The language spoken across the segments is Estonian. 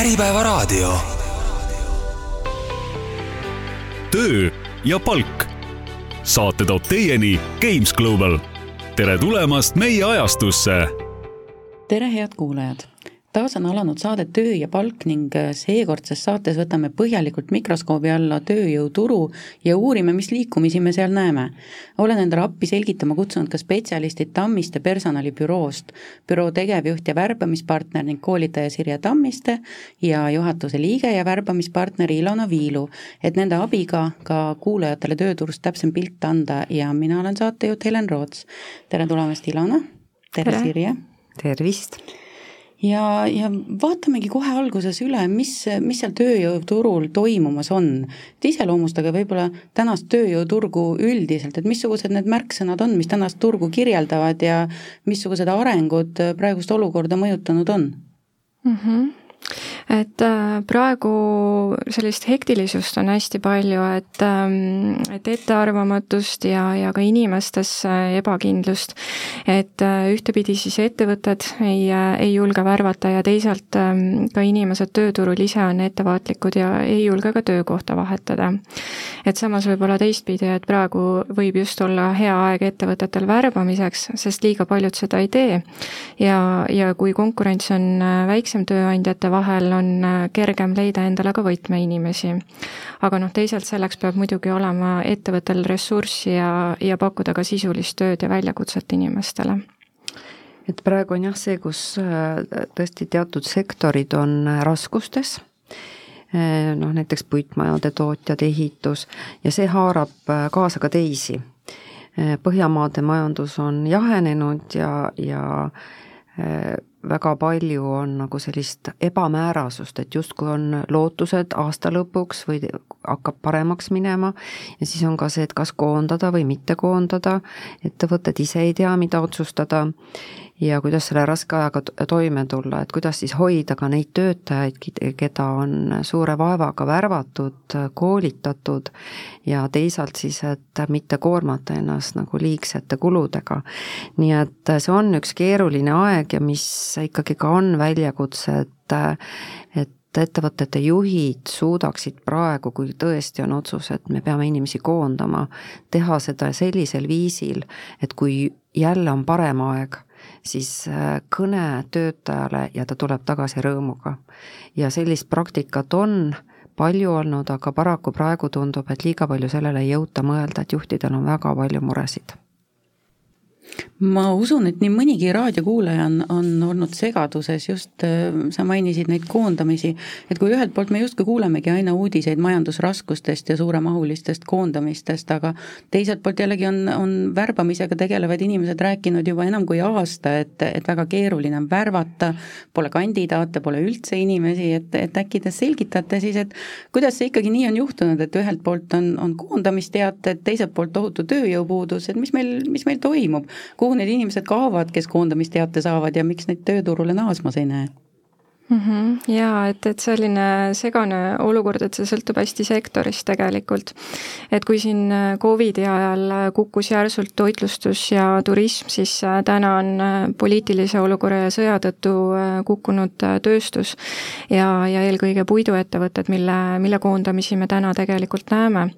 Äripäevaraadio. töö ja palk. saate toob teieni Games Global. tere tulemast meie ajastusse. tere, head kuulajad taas on alanud saade Töö ja palk ning äh, seekordses saates võtame põhjalikult mikroskoobi alla tööjõuturu ja uurime, mis liikumisi me seal näeme. olen endale appi selgitama kutsunud ka spetsialistid Tammiste personalibüroost, büroo tegevjuht ja värbamispartner ning koolitaja Sirje Tammiste ja juhatuse liige ja värbamispartner Ilona Viilu, et nende abiga ka kuulajatele tööturust täpsem pilt anda ja mina olen saatejuht Helen Roots. tere tulemast, Ilona! tere, tere., Sirje! tervist! Ja, ja vaatamegi kohe alguses üle, mis, mis seal tööjõuturul toimumas on. et iseloomustage võib-olla tänast tööjõuturgu üldiselt, et missugused need märksõnad on, mis tänast turgu kirjeldavad ja missugused arengud praegust olukorda mõjutanud on mm? -hmm et äh, praegu sellist hektilisust on hästi palju, et, ähm, et ettearvamatust ja, ja ka inimestes ebakindlust. et äh, ühtepidi siis ettevõtted ei, äh, ei julge värvata ja teisalt ähm, ka inimesed tööturul ise on ettevaatlikud ja ei julge ka töökohta vahetada. et samas võib-olla teistpidi, et praegu võib just olla hea aeg ettevõtetel värbamiseks, sest liiga paljud seda ei tee. ja, ja kui konkurents on väiksem tööandjate vahel, on äh, kergem leida endale ka võtmeinimesi. aga noh, teisalt selleks peab muidugi olema ettevõttel ressurssi ja, ja pakkuda ka sisulist tööd ja väljakutset inimestele et praegu on jah see, kus äh, tõesti teatud sektorid on äh, raskustes, noh näiteks puitmajade tootjad, ehitus ja see haarab kaasa ka teisi. Põhjamaade majandus on jahenenud ja, ja väga palju on nagu sellist ebamäärasust, et justkui on lootused aasta lõpuks või hakkab paremaks minema ja siis on ka see, et kas koondada või mitte koondada, ettevõtted ise ei tea, mida otsustada ja kuidas selle raske ajaga toime tulla, et kuidas siis hoida ka neid töötajaid, keda on suure vaevaga värvatud, koolitatud ja teisalt siis, et mitte koormata ennast nagu liigsete kuludega. nii et see on üks keeruline aeg ja mis ikkagi ka on väljakutse, et et ettevõtete juhid suudaksid praegu, kui tõesti on otsus, et me peame inimesi koondama, teha seda sellisel viisil, et kui jälle on parem aeg, siis äh, kõne töötajale ja ta tuleb tagasi rõõmuga. ja sellist praktikat on palju olnud, aga paraku praegu tundub, et liiga palju sellele ei jõuta mõelda, et juhtidel on väga palju muresid ma usun, et nii mõnigi raadiokuulaja on, on olnud segaduses, just äh, sa mainisid neid koondamisi, et kui ühelt poolt me justkui kuulemegi aina uudiseid majandusraskustest ja suuremahulistest koondamistest, aga teiselt poolt jällegi on, on värbamisega tegelevad inimesed rääkinud juba enam kui aasta, et, et väga keeruline on värvata, pole kandidaate, pole üldse inimesi, et, et äkki te selgitate siis, et kuidas see ikkagi nii on juhtunud, et ühelt poolt on, on koondamisteated, teiselt poolt tohutu tööjõupuudus, et mis meil, mis meil toimub? kuhu need inimesed kaovad, kes koondamisteate saavad ja miks neid tööturule naasmas ei näe? Mm. -hmm. jaa, et, et selline segane olukord, et see sõltub hästi sektorist tegelikult. et kui siin Covidi ajal kukkus järsult toitlustus ja turism, siis äh, täna on äh, poliitilise olukorra ja sõja tõttu äh, kukkunud tööstus ja, ja eelkõige puiduettevõtted, mille, mille koondamisi me täna tegelikult näeme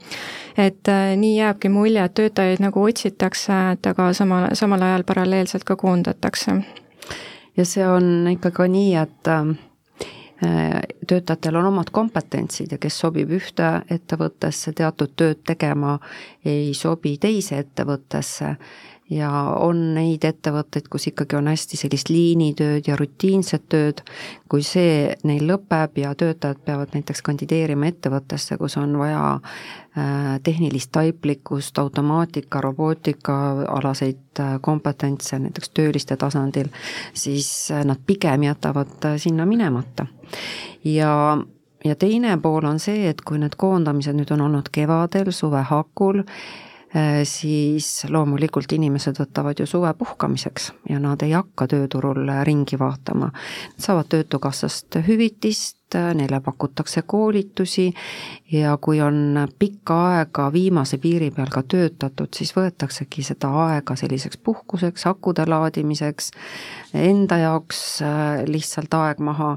et äh, nii jääbki mulje, et töötajaid nagu otsitakse, et aga samal, samal ajal paralleelselt ka koondatakse. Ja see on ikka ka nii, et äh, töötajatel on omad kompetentsid ja kes sobib ühte ettevõttesse teatud tööd tegema, ei sobi teise ettevõttesse ja on neid ettevõtteid, kus ikkagi on hästi sellist liinitööd ja rutiinset tööd, kui see neil lõpeb ja töötajad peavad näiteks kandideerima ettevõttesse, kus on vaja äh, tehnilist taiplikkust, automaatika, robootika alaseid äh, kompetentse näiteks tööliste tasandil, siis äh, nad pigem jätavad sinna minemata. ja ja teine pool on see, et kui need koondamised nüüd on olnud kevadel, suve hakul, siis loomulikult inimesed võtavad ju suve puhkamiseks ja nad ei hakka tööturul ringi vaatama. Nad saavad Töötukassast hüvitist, neile pakutakse koolitusi ja kui on pikka aega viimase piiri peal ka töötatud, siis võetaksegi seda aega selliseks puhkuseks, akude laadimiseks, enda jaoks äh, lihtsalt aeg maha,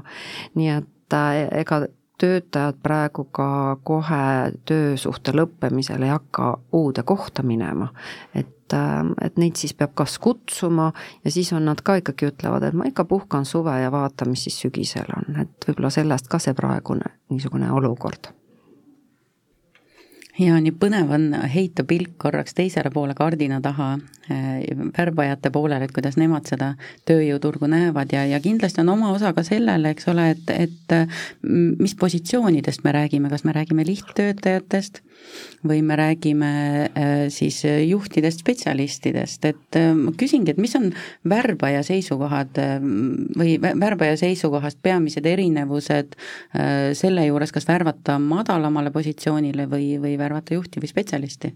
nii et et ega töötajad praegu ka kohe töösuhte lõppemisel ei hakka uude kohta minema, et et neid siis peab kas kutsuma ja siis on nad ka ikkagi ütlevad, et ma ikka puhkan suve ja vaatan, mis siis sügisel on, et võib-olla sellest ka see praegune niisugune olukord ja nii põnev on heita pilk korraks teisele poole kardina taha äh, värbajate poolele, et kuidas nemad seda tööjõuturgu näevad. Ja, ja kindlasti on oma osa ka sellele, eks ole, et, et mis positsioonidest me räägime, kas me räägime lihttöötajatest või me räägime äh, siis juhtidest, spetsialistidest, et äh, ma küsingi, et mis on värbaja seisukohad äh, või värbaja seisukohast peamised erinevused selle juures, kas värvata madalamale positsioonile või, või värvata juhti või spetsialisti?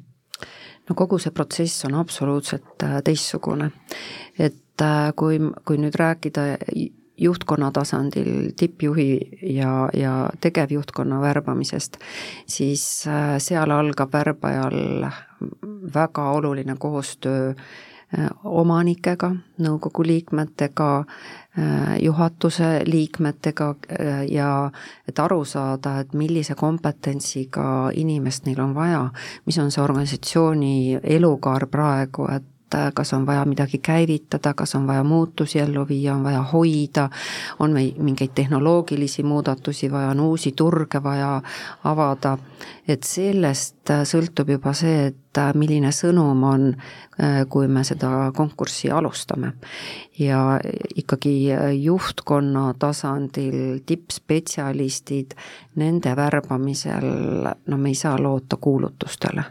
no kogu see protsess on absoluutselt teistsugune. et kui, kui nüüd rääkida juhtkonna tasandil tippjuhi ja, ja tegevjuhtkonna värbamisest, siis äh, seal algab värbajal väga oluline koostöö äh, omanikega, nõukogu liikmetega, äh, juhatuse liikmetega ja et aru saada, et millise kompetentsiga inimest neil on vaja, mis on see organisatsiooni elukaar praegu, et et kas on vaja midagi käivitada, kas on vaja muutusi ellu viia, on vaja hoida, on meil mingeid tehnoloogilisi muudatusi vaja, on uusi turge vaja avada, et sellest sõltub juba see, et milline sõnum on, kui me seda konkurssi alustame. ja ikkagi juhtkonna tasandil tippspetsialistid, nende värbamisel no me ei saa loota kuulutustele.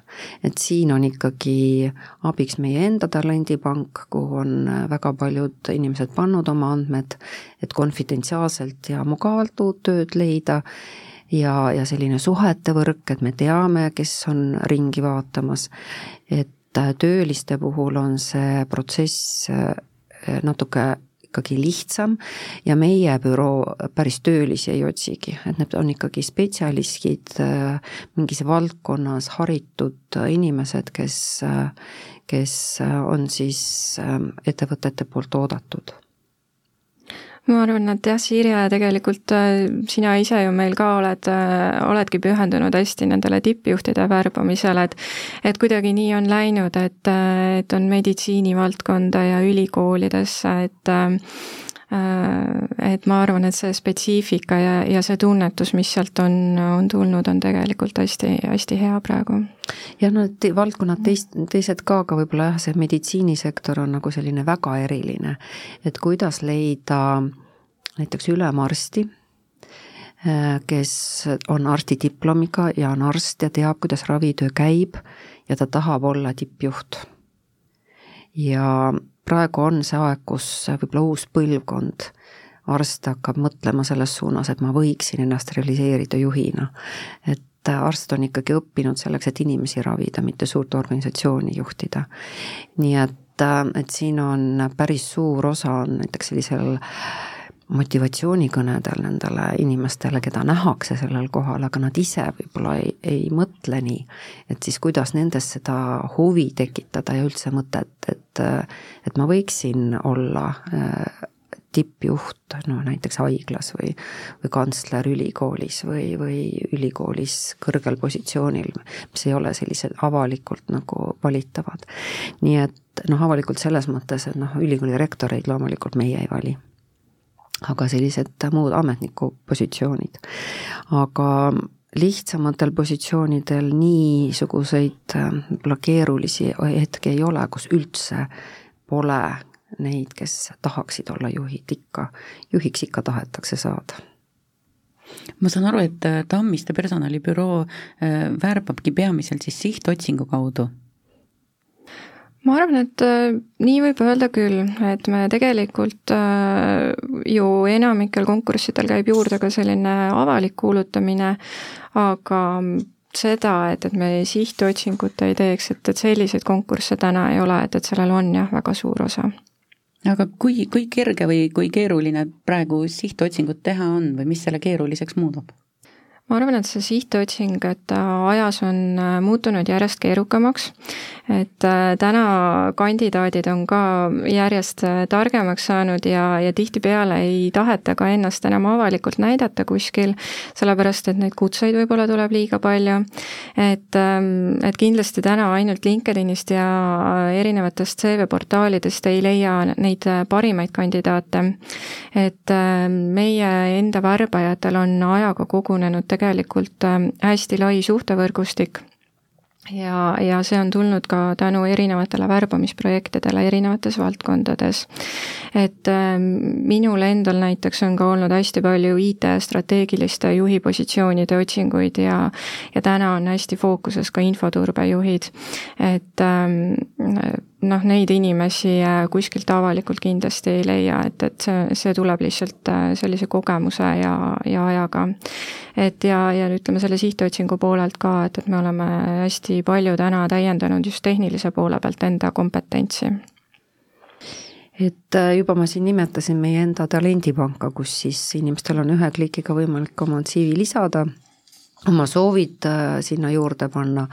et siin on ikkagi abiks meie enda talendipank, kuhu on väga paljud inimesed pannud oma andmed, et konfidentsiaalselt ja mugavalt uut tööd leida ja, ja selline suhete võrk, et me teame, kes on ringi vaatamas, et tööliste puhul on see protsess äh, natuke ikkagi lihtsam ja meie büroo päris töölisi ei otsigi, et need on ikkagi spetsialistid, äh, mingis valdkonnas haritud inimesed, kes, äh, kes on siis ettevõtete poolt oodatud ma arvan, et jah, Sirje, tegelikult äh, sina ise ju meil ka oled, äh, oledki pühendunud hästi nendele tippjuhtide värbamisele, et et kuidagi nii on läinud, et, äh, et on meditsiinivaldkonda ja ülikoolidesse, et et ma arvan, et see spetsiifika ja, ja see tunnetus, mis sealt on, on tulnud, on tegelikult hästi, hästi hea praegu. jah, no et valdkonnad teist, teised ka, aga võib-olla jah, see meditsiinisektor on nagu selline väga eriline, et kuidas leida näiteks ülemarsti, kes on arstidiplomiga ja on arst ja teab, kuidas ravitöö käib ja ta tahab olla tippjuht. ja praegu on see aeg, kus võib-olla uus põlvkond arste hakkab mõtlema selles suunas, et ma võiksin ennast realiseerida juhina. et arst on ikkagi õppinud selleks, et inimesi ravida, mitte suurt organisatsiooni juhtida. nii et, et siin on päris suur osa on näiteks sellisel äh, motivatsioonikõnedel nendele inimestele, keda nähakse sellel kohal, aga nad ise võib-olla ei, ei mõtle nii. et siis kuidas nendes seda huvi tekitada ja üldse mõtet, et, et ma võiksin olla äh, tippjuht, no näiteks haiglas või, või kantsler ülikoolis või, või ülikoolis kõrgel positsioonil, mis ei ole sellised avalikult nagu valitavad. nii et noh, avalikult selles mõttes, et noh, ülikooli rektoreid loomulikult meie ei vali aga sellised muud ametniku positsioonid. aga lihtsamatel positsioonidel niisuguseid äh, võib-olla keerulisi hetki ei ole, kus üldse pole neid, kes tahaksid olla juhid ikka, juhiks ikka tahetakse saada ma saan aru, et äh, Tammiste personalibüroo äh, värbabki peamiselt siis sihtotsingu kaudu ma arvan, et äh, nii võib öelda küll, et me tegelikult äh, ju enamikel konkurssidel käib juurde ka selline avalik kuulutamine, aga seda, et, et me sihtotsingut ei teeks, et, et selliseid konkursse täna ei ole, et, et sellel on jah, väga suur osa. aga kui, kui kerge või kui keeruline praegu sihtotsingut teha on või mis selle keeruliseks muudab? ma arvan, et see sihtotsing, et ta ajas on äh, muutunud järjest keerukamaks, et äh, täna kandidaadid on ka järjest äh, targemaks saanud ja, ja tihtipeale ei taheta ka ennast enam avalikult näidata kuskil, sellepärast et neid kutseid võib-olla tuleb liiga palju. et, ähm, et kindlasti täna ainult LinkedInist ja erinevatest CV-portaalidest ei leia neid parimaid kandidaate. et meie enda värbajatel on ajaga kogunenud tegelikult tegelikult ähm, hästi lai suhtevõrgustik ja, ja see on tulnud ka tänu erinevatele värbamisprojektidele erinevates valdkondades. et äh, minul endal näiteks on ka olnud hästi palju IT-strateegiliste juhi positsioonide otsinguid ja ja täna on hästi fookuses ka infoturbejuhid. et äh, noh, neid inimesi äh, kuskilt avalikult kindlasti ei leia, et, et see, see tuleb lihtsalt äh, sellise kogemuse ja, ja ajaga. et ja, ja ütleme selle sihtotsingu poolelt ka, et, et me oleme hästi palju täna täiendanud just tehnilise poole pealt enda kompetentsi et äh, juba ma siin nimetasin meie enda talendipanka, kus siis inimestel on ühe klikiga võimalik oma CV lisada oma soovid äh, sinna juurde panna.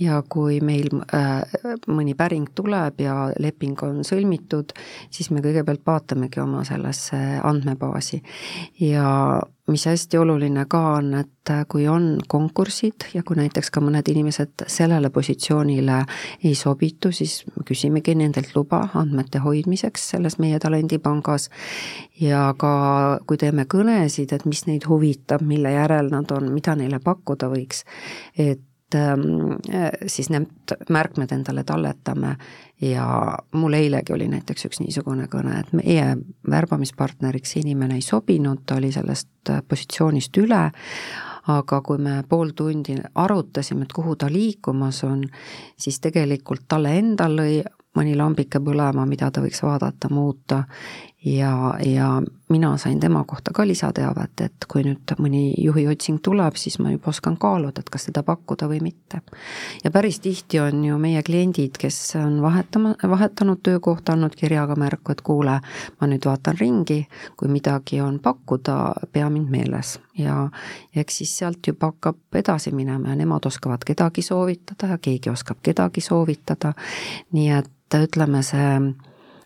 Ja kui meil äh, mõni päring tuleb ja leping on sõlmitud, siis me kõigepealt vaatamegi oma sellesse andmebaasi. Ja mis hästi oluline ka on, et kui on konkursid ja kui näiteks ka mõned inimesed sellele positsioonile ei sobitu, siis küsimegi nendelt luba andmete hoidmiseks selles meie talendipangas. ja ka kui teeme kõnesid, et mis neid huvitab, mille järel nad on, mida neile pakkuda võiks, et siis need märkmed endale talletame. Ja mul eilegi oli näiteks üks niisugune kõne, et meie värbamispartneriks inimene ei sobinud, ta oli sellest positsioonist üle, aga kui me pool tundi arutasime, et kuhu ta liikumas on, siis tegelikult talle endal lõi mõni lambike põlema, mida ta võiks vaadata, muuta ja, ja mina sain tema kohta ka lisateavet, et kui nüüd mõni juhi otsing tuleb, siis ma juba oskan kaaluda, et kas teda pakkuda või mitte. ja päris tihti on ju meie kliendid, kes on vahetama, vahetanud töökohta, andnud kirjaga märku, et kuule, ma nüüd vaatan ringi, kui midagi on pakkuda, pea mind meeles. ja eks siis sealt juba hakkab edasi minema ja nemad oskavad kedagi soovitada ja keegi oskab kedagi soovitada, nii et ütleme, see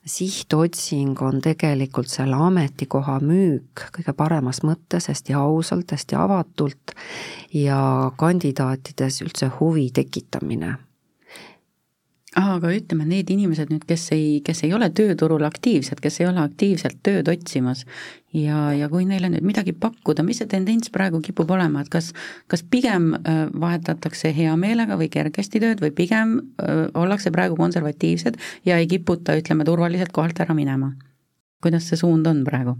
sihtotsing on tegelikult selle ametikoha müük kõige paremas mõttes, hästi ausalt, hästi avatult ja kandidaatides üldse huvi tekitamine aga ütleme, need inimesed nüüd, kes ei, kes ei ole tööturul aktiivsed, kes ei ole aktiivselt tööd otsimas ja, ja kui neile nüüd midagi pakkuda, mis see tendents praegu kipub olema, et kas, kas pigem äh, vahetatakse hea meelega või kergesti tööd või pigem öö, äh, ollakse praegu konservatiivsed ja ei kiputa, ütleme, turvaliselt kohalt ära minema? kuidas see suund on praegu?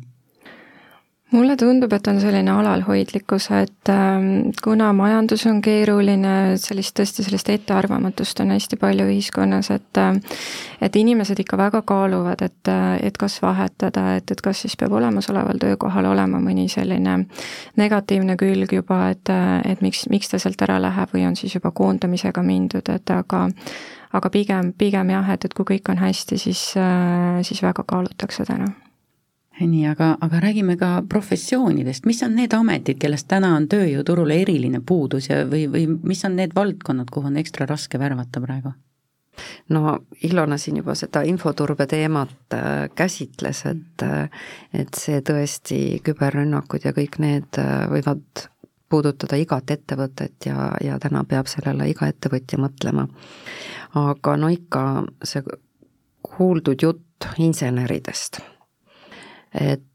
Mulle tundub, et on selline alalhoidlikkus, et ähm, kuna majandus on keeruline, sellist tõesti sellist ettearvamatust on hästi palju ühiskonnas, et äh, et inimesed ikka väga kaaluvad, et, äh, et kas vahetada, et, et kas siis peab olemasoleval töökohal olema mõni selline negatiivne külg juba, et, äh, et miks, miks ta sealt ära läheb või on siis juba koondamisega mindud, et aga aga pigem, pigem jah, et, et kui kõik on hästi, siis, siis väga kaalutakse täna nii, aga, aga räägime ka professioonidest, mis on need ametid, kellest täna on tööjõuturul eriline puudus ja, või, või mis on need valdkonnad, kuhu on ekstra raske värvata praegu? no Ilona siin juba seda infoturbe teemat äh, käsitles, et äh, et see tõesti, küberrünnakud ja kõik need äh, võivad puudutada igat ettevõtet ja, ja täna peab sellele iga ettevõtja mõtlema. aga no ikka see kuuldud jutt inseneridest et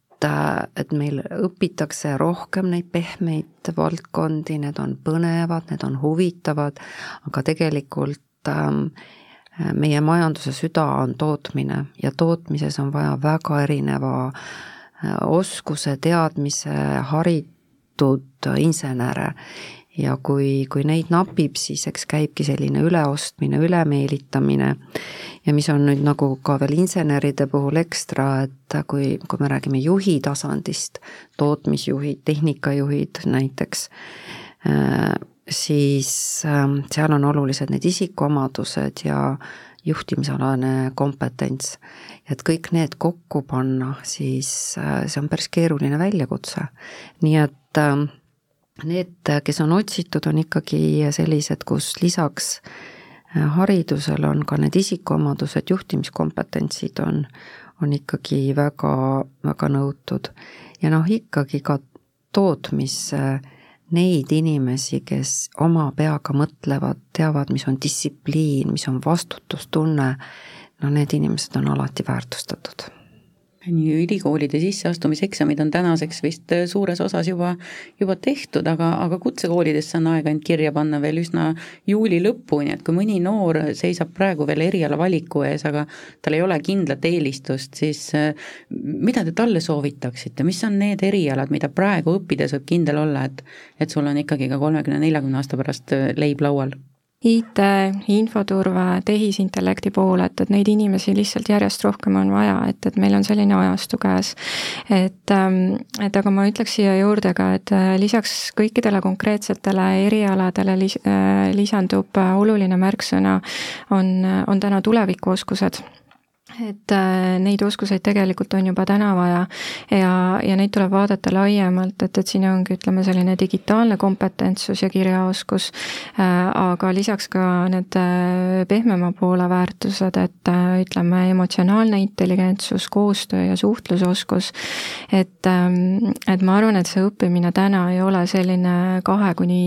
et meil õpitakse rohkem neid pehmeid valdkondi, need on põnevad, need on huvitavad, aga tegelikult ähm, meie majanduse süda on tootmine ja tootmises on vaja väga erineva äh, oskuse, teadmise, haritud insenere ja kui, kui neid napib, siis eks käibki selline üleostmine, ülemeelitamine ja mis on nüüd nagu ka veel inseneride puhul ekstra, et kui, kui me räägime juhi tasandist, tootmisjuhid, tehnikajuhid näiteks, äh, siis ähm, seal on olulised need isikuomadused ja juhtimisalane kompetents. et kõik need kokku panna, siis äh, see on päris keeruline väljakutse. nii et need, kes on otsitud, on ikkagi sellised, kus lisaks haridusele on ka need isikuomadused, juhtimiskompetentsid on, on ikkagi väga, väga nõutud. ja noh, ikkagi ka tootmisse neid inimesi, kes oma peaga mõtlevad, teavad, mis on distsipliin, mis on vastutustunne, no need inimesed on alati väärtustatud nii ülikoolide sisseastumiseksamid on tänaseks vist äh, suures osas juba, juba tehtud, aga, aga kutsekoolidesse on aega end kirja panna veel üsna juuli lõpuni, et kui mõni noor seisab praegu veel eriala valiku ees, aga tal ei ole kindlat eelistust, siis äh, mida te talle soovitaksite, mis on need erialad, mida praegu õppides võib kindel olla, et et sul on ikkagi ka kolmekümne, neljakümne aasta pärast äh, leib laual? IT, infoturve, tehisintellekti pool, et, et neid inimesi lihtsalt järjest rohkem on vaja, et, et meil on selline ajastu käes. et, ähm, et aga ma ütleks siia juurde ka, et äh, lisaks kõikidele konkreetsetele erialadele lis-, äh, lisandub äh, oluline märksõna, on, on täna tulevikuoskused et äh, neid oskuseid tegelikult on juba täna vaja ja, ja neid tuleb vaadata laiemalt, et, et siin ongi, ütleme, selline digitaalne kompetentsus ja kirjaoskus äh,, aga lisaks ka need äh, pehmema poole väärtused, et ütleme, emotsionaalne intelligentsus, koostöö ja suhtlusoskus, et ähm,, et ma arvan, et see õppimine täna ei ole selline kahe kuni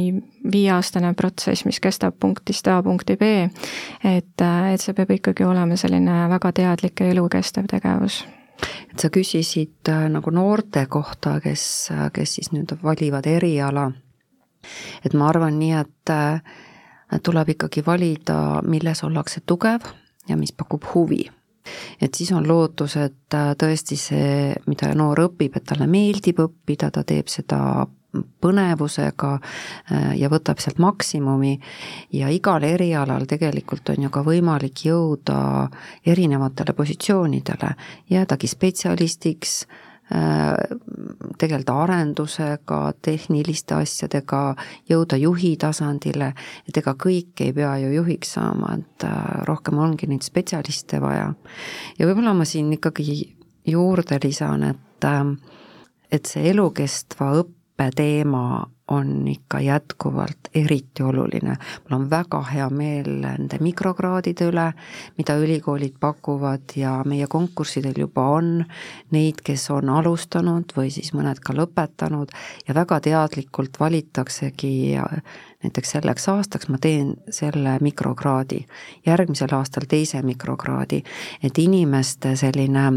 viieaastane protsess, mis kestab punktist A punkti B, et, et see peab ikkagi olema selline väga teadlik ja elukestev tegevus et sa küsisid äh, nagu noorte kohta, kes, kes siis nüüd valivad eriala. et ma arvan nii, et äh, tuleb ikkagi valida, milles ollakse tugev ja mis pakub huvi et siis on lootus, et äh, tõesti see, mida noor õpib, et talle meeldib õppida, ta teeb seda põnevusega äh, ja võtab sealt maksimumi. Ja igal erialal tegelikult on ju ka võimalik jõuda erinevatele positsioonidele, jäädagi spetsialistiks, äh, tegeleda arendusega, tehniliste asjadega, jõuda juhi tasandile, et ega kõik ei pea ju juhiks saama, et äh, rohkem ongi neid spetsialiste vaja. ja võib-olla ma siin ikkagi juurde lisan, et et see elukestva õppe õppeteema on ikka jätkuvalt eriti oluline. mul on väga hea meel nende mikrokraadide üle, mida ülikoolid pakuvad ja meie konkurssidel juba on neid, kes on alustanud või siis mõned ka lõpetanud ja väga teadlikult valitaksegi näiteks selleks aastaks ma teen selle mikrokraadi, järgmisel aastal teise mikrokraadi, et inimeste selline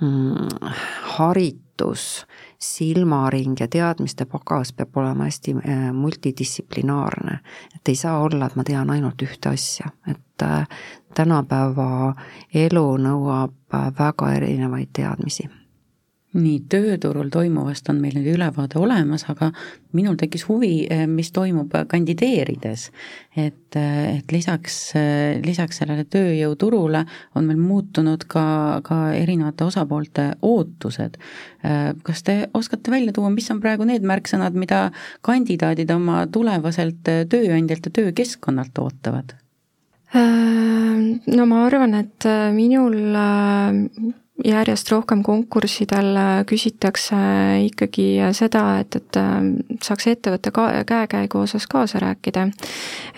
mm, haritus silmaring ja teadmiste pagas peab olema hästi äh, multidistsiplinaarne. et ei saa olla, et ma tean ainult ühte asja, et äh, tänapäeva elu nõuab väga erinevaid teadmisi nii, tööturul toimuvast on meil nüüd ülevaade olemas, aga minul tekkis huvi, eh, mis toimub kandideerides. et, eh, et lisaks, eh, lisaks sellele tööjõuturule on meil muutunud ka, ka erinevate osapoolte ootused. kas te oskate välja tuua, mis on praegu need märksõnad, mida kandidaadid oma tulevaselt tööandjalt ja töökeskkonnalt ootavad? No ma arvan, et minul järjest rohkem konkurssidel äh, küsitakse ikkagi seda, et, et äh, saaks ettevõtte ka käekäigu osas kaasa rääkida.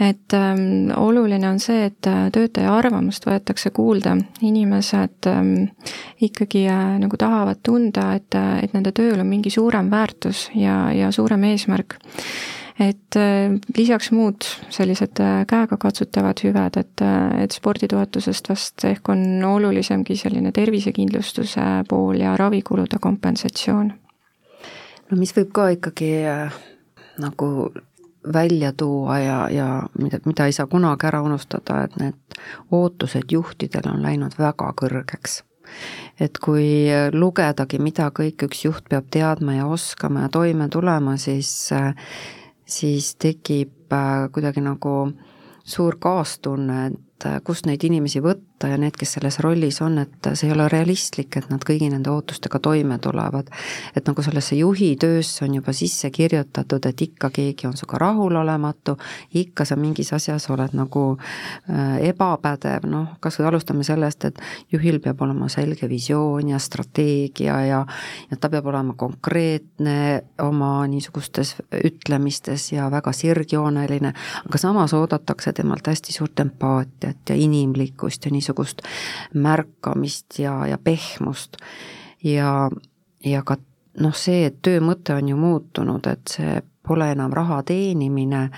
et ähm, oluline on see, et äh, töötaja arvamust võetakse kuulda, inimesed ähm, ikkagi äh, nagu tahavad tunda, et, et nende tööl on mingi suurem väärtus ja, ja suurem eesmärk et äh, lisaks muud sellised äh, käegakatsutavad hüved, et, äh, et sporditoetusest vast ehk on olulisemgi selline tervisekindlustuse pool ja ravikulude kompensatsioon. no mis võib ka ikkagi nagu välja tuua ja, ja mida, mida ei saa kunagi ära unustada, et need ootused juhtidel on läinud väga kõrgeks et kui lugedagi, mida kõik üks juht peab teadma ja oskama ja toime tulema, siis siis tekib äh, kuidagi nagu suur kaastunne, et äh, kust neid inimesi võtta ja need, kes selles rollis on, et see ei ole realistlik, et nad kõigi nende ootustega toime tulevad. et nagu sellesse juhi töösse on juba sisse kirjutatud, et ikka keegi on sinuga rahulolematu, ikka sa mingis asjas oled nagu äh, ebapädev, noh, kas või alustame sellest, et juhil peab olema selge visioon ja strateegia ja ja ta peab olema konkreetne oma niisugustes ütlemistes ja väga sirgjooneline, aga samas oodatakse temalt hästi suurt empaatiat ja inimlikkust ja niisugust märkamist ja, ja pehmust. ja, ja ka noh, see, et töö mõte on ju muutunud, et see pole enam raha teenimine,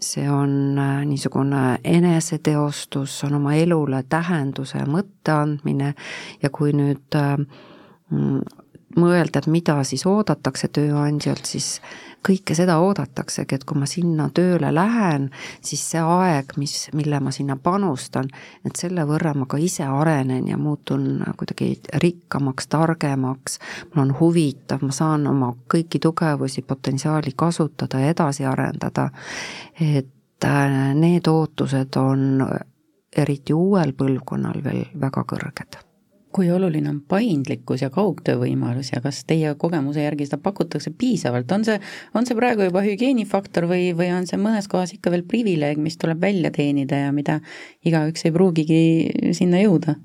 see on äh, niisugune eneseteostus, on oma elule tähenduse ja mõtte andmine ja kui nüüd äh, mm, mõelda, et mida siis oodatakse tööandjalt, siis kõike seda oodataksegi, et kui ma sinna tööle lähen, siis see aeg, mis, mille ma sinna panustan, et selle võrra ma ka ise arenen ja muutun kuidagi rikkamaks, targemaks, mul on huvitav, ma saan oma kõiki tugevusi, potentsiaali kasutada ja edasi arendada. et äh, need ootused on eriti uuel põlvkonnal veel väga kõrged kui oluline on paindlikkus ja kaugtöö võimalus ja kas teie kogemuse järgi seda pakutakse piisavalt, on see, on see praegu juba hügieenifaktor või, või on see mõnes kohas ikka veel privileeg, mis tuleb välja teenida ja mida igaüks ei pruugigi sinna jõuda?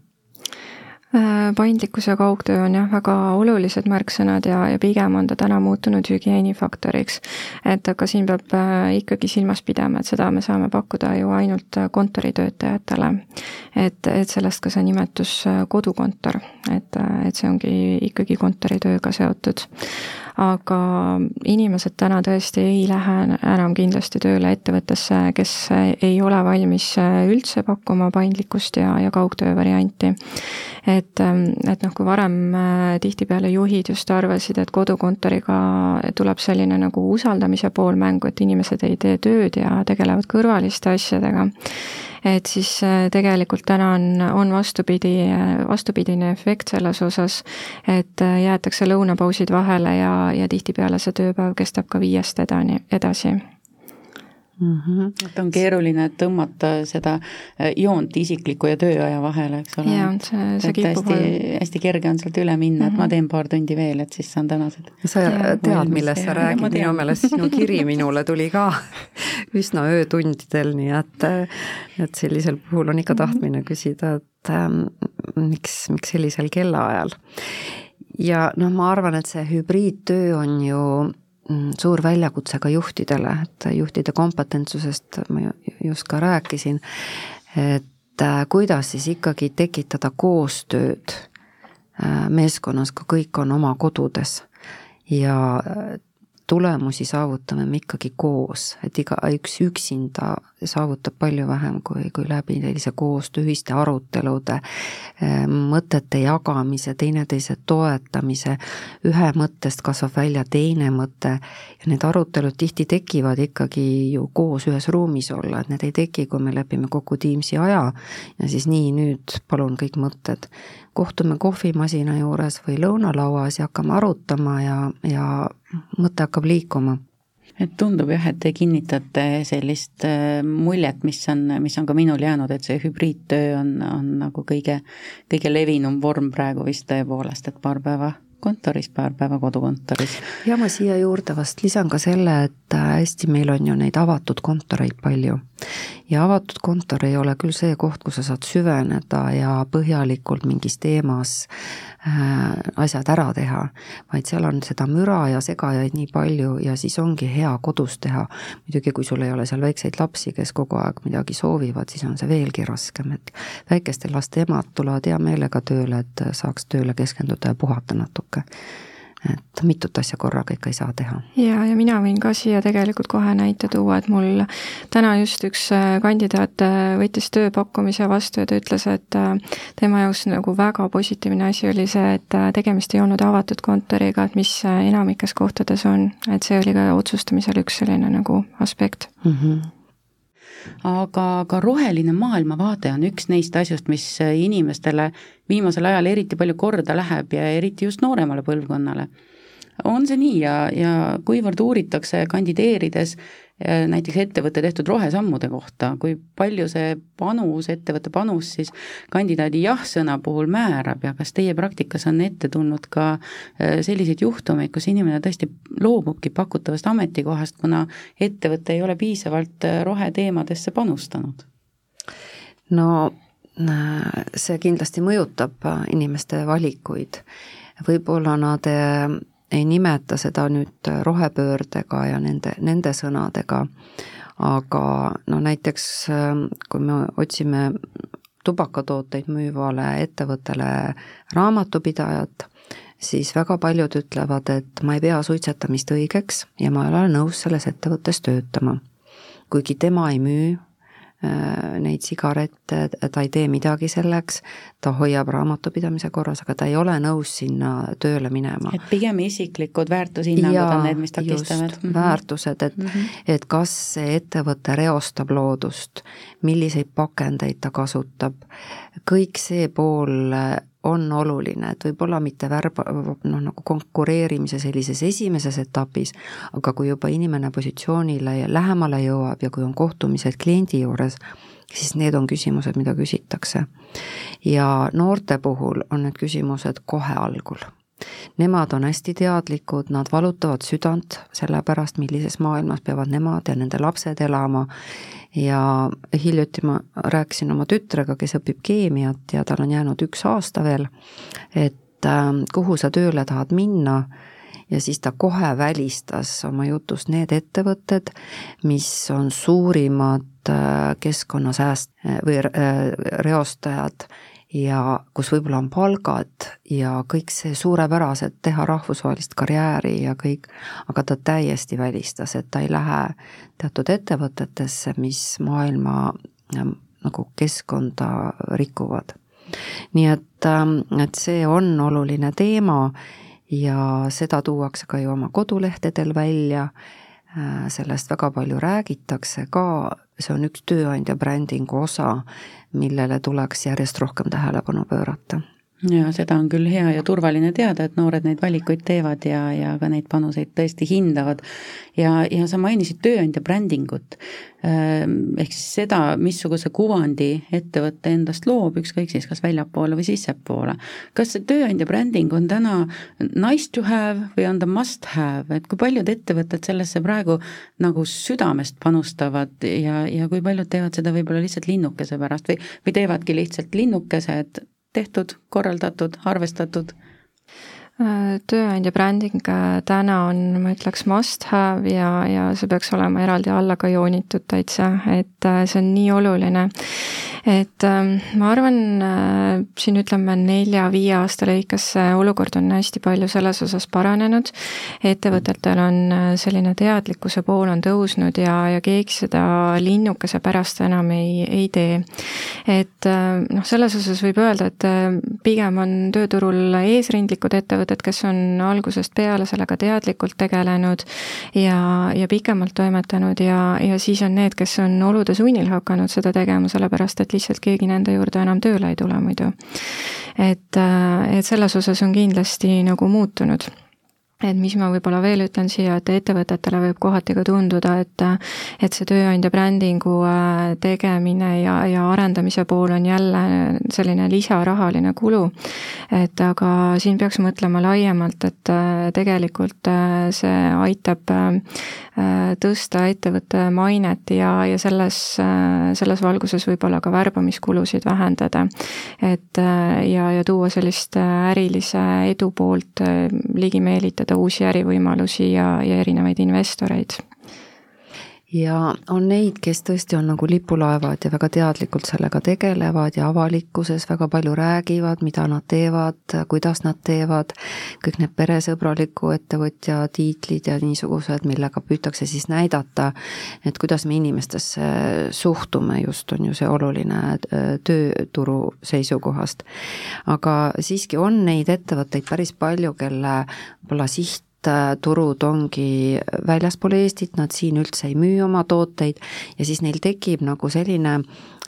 Äh, paindlikkus ja kaugtöö on jah, väga olulised märksõnad ja, ja pigem on ta täna muutunud hügieenifaktoriks. et aga siin peab äh, ikkagi silmas pidama, et seda me saame pakkuda ju ainult äh, kontoritöötajatele. et, et sellest ka see nimetus kodukontor, et, et see ongi ikkagi kontoritööga seotud aga inimesed täna tõesti ei lähe enam kindlasti tööle ettevõttesse, kes ei ole valmis üldse pakkuma paindlikkust ja, ja kaugtöö varianti. et, et noh, kui varem äh, tihtipeale juhid just arvasid, et kodukontoriga tuleb selline nagu usaldamise pool mängu, et inimesed ei tee tööd ja tegelevad kõrvaliste asjadega et siis äh, tegelikult täna on, on vastupidi, äh, vastupidine efekt selles osas, et äh, jäetakse lõunapausid vahele ja, ja tihtipeale see tööpäev kestab ka viiest edani, edasi mm. -hmm. et on keeruline tõmmata seda äh, joont isikliku ja tööaja vahele, eks ole. jaa, see, see kipub olema. hästi kerge on sealt üle minna mm, -hmm. et ma mhm. teen paar tundi veel, et siis saan tänased. sa ja, tead, millest sa räägid, minu meelest sinu kiri minule tuli ka üsna öötundidel, nii et et sellisel puhul on ikka mhm. tahtmine küsida, et ähm, miks, miks sellisel kellaajal. ja noh, ma arvan, et see hübriidtöö on ju suur väljakutse ka juhtidele, et juhtide kompetentsusest ma just ka rääkisin, et äh, kuidas siis ikkagi tekitada koostööd äh, meeskonnas, kui kõik on oma kodudes. Ja äh, tulemusi saavutame me ikkagi koos, et igaüks üksinda saavutab palju vähem kui, kui läbi sellise koostöö, ühiste arutelude, eh, mõtete jagamise, teineteise toetamise, ühe mõttest kasvab välja teine mõte ja need arutelud tihti tekivad ikkagi ju koos ühes ruumis olla, et need ei teki, kui me lepime kokku Teamsi aja ja siis nii, nüüd palun kõik mõtted kohtume kohvimasina juures või lõunalauas ja hakkame arutama ja, ja mõte hakkab liikuma et tundub jah, et te kinnitate sellist äh, muljet, mis on, mis on ka minul jäänud, et see hübriidtöö on, on nagu kõige, kõige levinum vorm praegu vist tõepoolest, et paar päeva kontoris, paar päeva kodukontoris. ja ma siia juurde vast lisan ka selle, et äh, hästi meil on ju neid avatud kontoreid palju. Ja avatud kontor ei ole küll see koht, kus sa saad süveneda ja põhjalikult mingis teemas äh, asjad ära teha, vaid seal on seda müra ja segajaid nii palju ja siis ongi hea kodus teha. muidugi, kui sul ei ole seal väikseid lapsi, kes kogu aeg midagi soovivad, siis on see veelgi raskem, et väikeste laste emad tulevad hea meelega tööle, et saaks tööle keskenduda ja puhata natuke et mitut asja korraga ikka ei saa teha. ja, ja mina võin ka siia tegelikult kohe näite tuua, et mul täna just üks äh, kandidaat äh, võttis tööpakkumise vastu ja ta ütles, et äh, tema jaoks nagu väga positiivne asi oli see, et tegemist ei olnud avatud kontoriga, et mis enamikes kohtades on, et see oli ka otsustamisel üks selline nagu aspekt mm. -hmm aga ka roheline maailmavaade on üks neist asjust, mis inimestele viimasel ajal eriti palju korda läheb ja eriti just nooremale põlvkonnale. on see nii ja, ja kuivõrd uuritakse kandideerides näiteks ettevõtte tehtud rohesammude kohta, kui palju see panus, ettevõtte panus siis kandidaadi jah-sõna puhul määrab ja kas teie praktikas on ette tulnud ka äh, selliseid juhtumeid, kus inimene tõesti loobubki pakutavast ametikohast, kuna ettevõte ei ole piisavalt äh, roheteemadesse panustanud? no see kindlasti mõjutab inimeste valikuid. võib-olla nad ei nimeta seda nüüd rohepöördega ja nende, nende sõnadega, aga no näiteks kui me otsime tubakatooteid müüvale ettevõttele raamatupidajat, siis väga paljud ütlevad, et ma ei pea suitsetamist õigeks ja ma ei ole nõus selles ettevõttes töötama. kuigi tema ei müü neid sigarette, ta ei tee midagi selleks, ta hoiab raamatupidamise korras, aga ta ei ole nõus sinna tööle minema. et pigem isiklikud väärtushinnangud on need, mis takistavad? Mm -hmm. väärtused, et mm, -hmm. et kas see ettevõte reostab loodust, milliseid pakendeid ta kasutab, kõik see pool on oluline, et võib-olla mitte värba, noh nagu konkureerimise sellises esimeses etapis, aga kui juba inimene positsioonile lähemale jõuab ja kui on kohtumised kliendi juures, siis need on küsimused, mida küsitakse. ja noorte puhul on need küsimused kohe algul Nemad on hästi teadlikud, nad valutavad südant selle pärast, millises maailmas peavad nemad ja nende lapsed elama. Ja hiljuti ma rääkisin oma tütrega, kes õpib keemiat ja tal on jäänud üks aasta veel, et äh, kuhu sa tööle tahad minna. Ja siis ta kohe välistas oma jutust need ettevõtted, mis on suurimad äh, keskkonnasääst- või äh, reostajad ja kus võib-olla on palgad ja kõik see suurepärased, teha rahvusvahelist karjääri ja kõik, aga ta täiesti välistas, et ta ei lähe teatud ettevõtetesse, mis maailma nagu keskkonda rikuvad. nii et, ähm, et see on oluline teema ja seda tuuakse ka ju oma kodulehtedel välja, sellest väga palju räägitakse. Ka, see on üks tööandja brändingu osa millele tuleks järjest rohkem tähelepanu pöörata ja seda on küll hea ja turvaline teada, et noored neid valikuid teevad ja, ja ka neid panuseid tõesti hindavad. ja, ja sa mainisid tööandja brändingut, ehm, ehk siis seda, missuguse kuvandi ettevõte endast loob, ükskõik siis kas väljapoole või sissepoole. kas see tööandja bränding on täna nice to have või on ta must have, et kui paljud ettevõtted sellesse praegu nagu südamest panustavad ja, ja kui paljud teevad seda võib-olla lihtsalt linnukese pärast või, või teevadki lihtsalt linnukese, et tehtud, korraldatud, arvestatud? Tööandja bränding äh, täna on, ma ütleks, must have ja, ja see peaks olema eraldi alla ka joonitud täitsa, et äh, see on nii oluline et ähm, ma arvan, äh, siin ütleme nelja-viie aasta lõikes see olukord on hästi palju selles osas paranenud, ettevõtetel on äh, selline teadlikkuse pool on tõusnud ja, ja keegi seda linnukese pärast enam ei, ei tee. et äh, noh, selles osas võib öelda, et pigem on tööturul eesrindlikud ettevõtted, kes on algusest peale sellega teadlikult tegelenud ja, ja pikemalt toimetanud ja, ja siis on need, kes on olude sunnil hakanud seda tegema, sellepärast et lihtsalt keegi nende juurde enam tööle ei tule muidu. et, et selles osas on kindlasti nagu muutunud et mis ma võib-olla veel ütlen siia, et ettevõtetele võib kohati ka tunduda, et et see tööandja brändingu äh, tegemine ja, ja arendamise pool on jälle selline lisarahaline kulu. et aga siin peaks mõtlema laiemalt, et äh, tegelikult äh, see aitab tõsta ettevõtte mainet ja, ja selles, selles valguses võib-olla ka värbamiskulusid vähendada. et ja, ja tuua sellist ärilise edu poolt ligi meelitada leida uusi ärivõimalusi ja, ja erinevaid investoreid ja on neid, kes tõesti on nagu lipulaevad ja väga teadlikult sellega tegelevad ja avalikkuses väga palju räägivad, mida nad teevad, kuidas nad teevad, kõik need peresõbraliku ettevõtja tiitlid ja niisugused, millega püütakse siis näidata, et kuidas me inimestesse suhtume, just on ju see oluline äh, tööturu seisukohast. aga siiski on neid ettevõtteid päris palju, kelle võib-olla siht turud ongi väljaspool Eestit, nad siin üldse ei müü oma tooteid ja siis neil tekib nagu selline